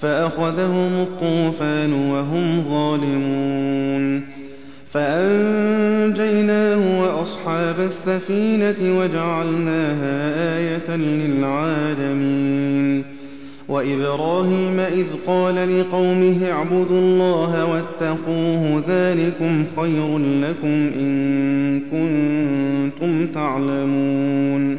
فأخذهم الطوفان وهم ظالمون. فأنجيناه وأصحاب السفينة وجعلناها آية للعالمين. وإبراهيم إذ قال لقومه اعبدوا الله واتقوه ذلكم خير لكم إن كنتم تعلمون.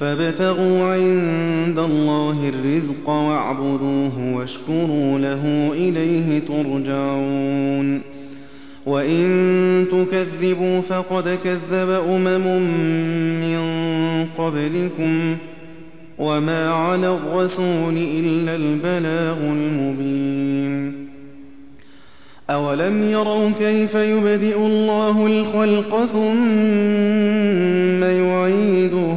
فابتغوا عند الله الرزق واعبدوه واشكروا له إليه ترجعون. وإن تكذبوا فقد كذب أمم من قبلكم وما على الرسول إلا البلاغ المبين. أولم يروا كيف يبدئ الله الخلق ثم يعيده؟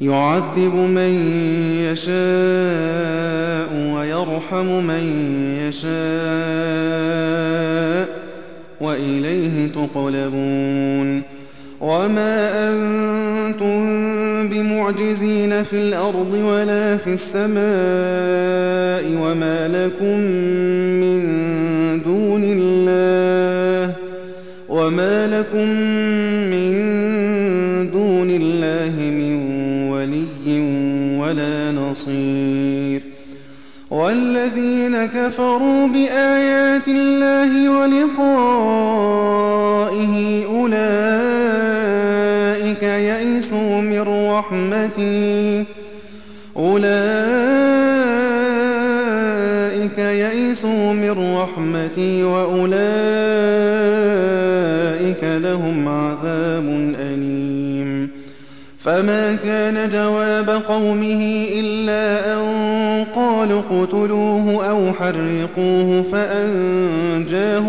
يُعَذِّبُ مَن يَشَاءُ وَيَرْحَمُ مَن يَشَاءُ ۖ وَإِلَيْهِ تُقْلَبُونَ. وَمَا أَنتُم بِمُعْجِزِينَ فِي الْأَرْضِ وَلَا فِي السَّمَاءِ ۖ وَمَا لَكُم مِّن دُونِ اللَّهِ وَلَا نَصِيرٍ. وَالَّذِينَ كَفَرُوا بِآيَاتِ اللَّهِ وَلِقَائِهِ أُولَٰئِكَ يَئِسُوا مِن رَّحْمَتِي. وَأُولَٰئِكَ فَمَا كَانَ جَوَابَ قَوْمِهِ إِلَّا أَن قَالُوا اقْتُلُوهُ أَوْ حَرِّقُوهُ فَأَنجَاهُ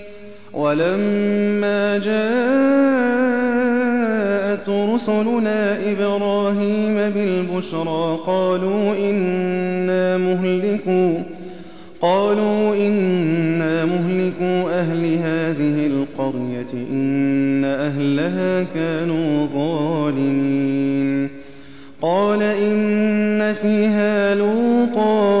وَلَمَّا جَاءَتْ رُسُلُنَا إِبْرَاهِيمَ بِالْبُشْرَىٰ قَالُوا إِنَّا مُهْلِكُو أَهْلِ هَٰذِهِ الْقَرْيَةِ ۖ إِنَّ أَهْلَهَا كَانُوا ظَالِمِينَ. قَالَ إِنَّ فِيهَا لُوطًا ۚ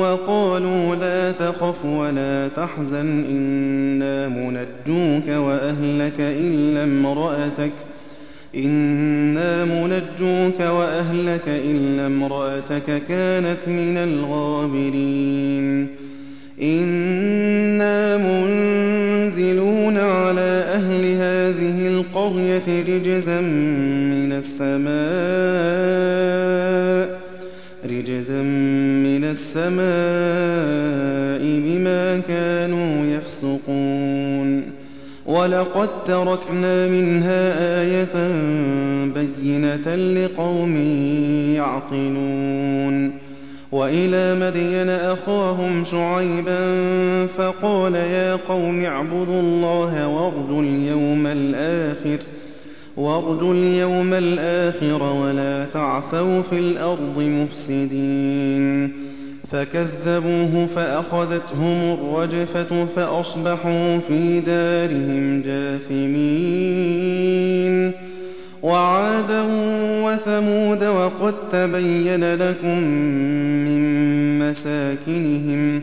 وَقَالُوا لَا تَخَفْ وَلَا تَحْزَنْ إِنَّا مُنَجُّوكَ وَأَهْلَكَ إِلَّا امْرَأَتَكَ كَانَتْ مِنَ الْغَابِرِينَ. إِنَّا مُنزِلُونَ عَلَىٰ أَهْلِ هَٰذِهِ الْقَرْيَةِ رِجْزًا مِّنَ السَّمَاءِ بِمَا كَانُوا كانوا يفسقون. ولقد تركنا منها آية بينة لقوم يعقلون. وإلى مدين أخاهم شعيبا فقال يا قوم اعبدوا الله وارجوا اليوم الآخر. وارجوا اليوم الآخر ولا تعثوا في الأرض مفسدين. فكذبوه فأخذتهم الرجفة فأصبحوا في دارهم جاثمين. وعادا وثمود وقد تبين لكم من مساكنهم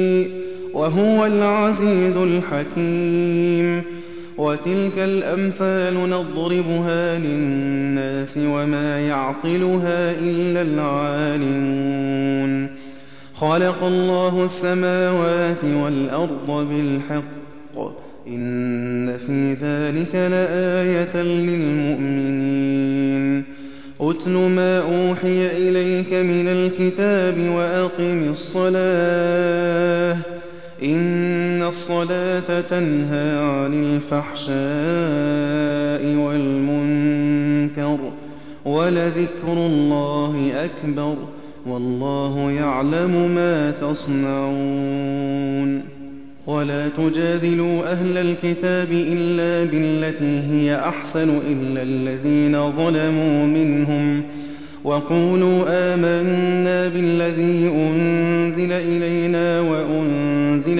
وهو العزيز الحكيم. وتلك الأمثال نضربها للناس وما يعقلها إلا العالمون. خلق الله السماوات والأرض بالحق. إن في ذلك لآية للمؤمنين. أتل ما أوحي إليك من الكتاب وأقم الصلاة. إن الصلاة تنهى عن الفحشاء والمنكر ولذكر الله أكبر والله يعلم ما تصنعون ولا تجادلوا أهل الكتاب إلا بالتي هي أحسن إلا الذين ظلموا منهم وقولوا آمنا بالذي أنزل إلينا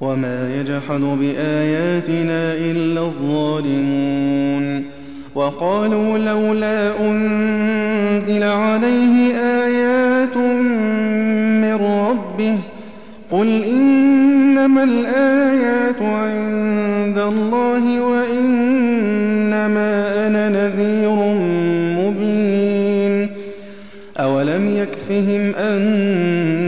وما يجحد بآياتنا إلا الظالمون وقالوا لولا أنزل عليه آيات من ربه قل إنما الآيات عند الله وإنما أنا نذير مبين أولم يكفهم أنا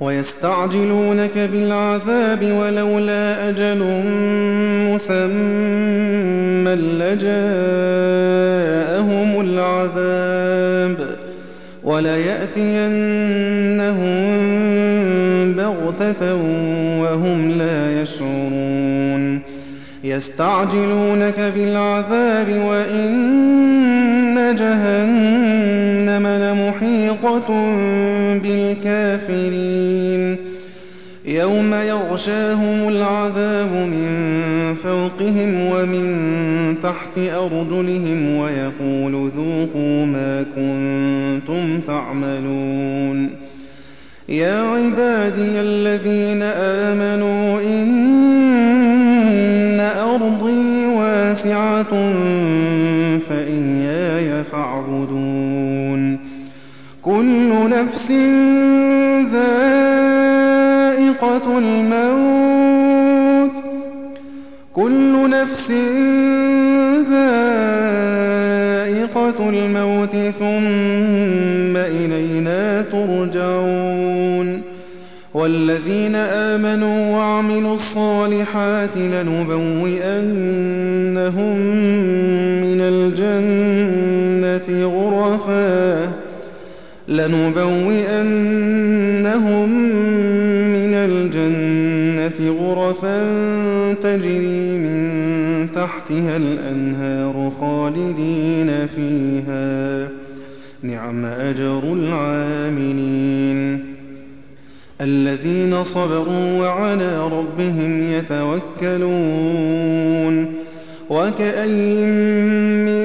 ويستعجلونك بالعذاب ولولا أجل مسمى لجاءهم العذاب وليأتينهم بغتة وهم لا يشعرون يستعجلونك بالعذاب وإن جهنم لمحيطة بالكافرين. يوم يغشاهم العذاب من فوقهم ومن تحت أرجلهم ويقول ذوقوا ما كنتم تعملون. يا عبادي الذين آمنوا إن أرضي واسعة فإياي فاعبدون. كل نفس ذائقة الموت. كل نفس ذائقة الموت ثم إلينا ترجعون. والذين آمنوا وعملوا الصالحات لنبوئنهم من الجنة غرفا. لنبوئنهم من الجنة غرفا تجري من تحتها الأنهار خالدين فيها. نعم أجر العاملين. الذين صبروا وعلى ربهم يتوكلون. وكأين من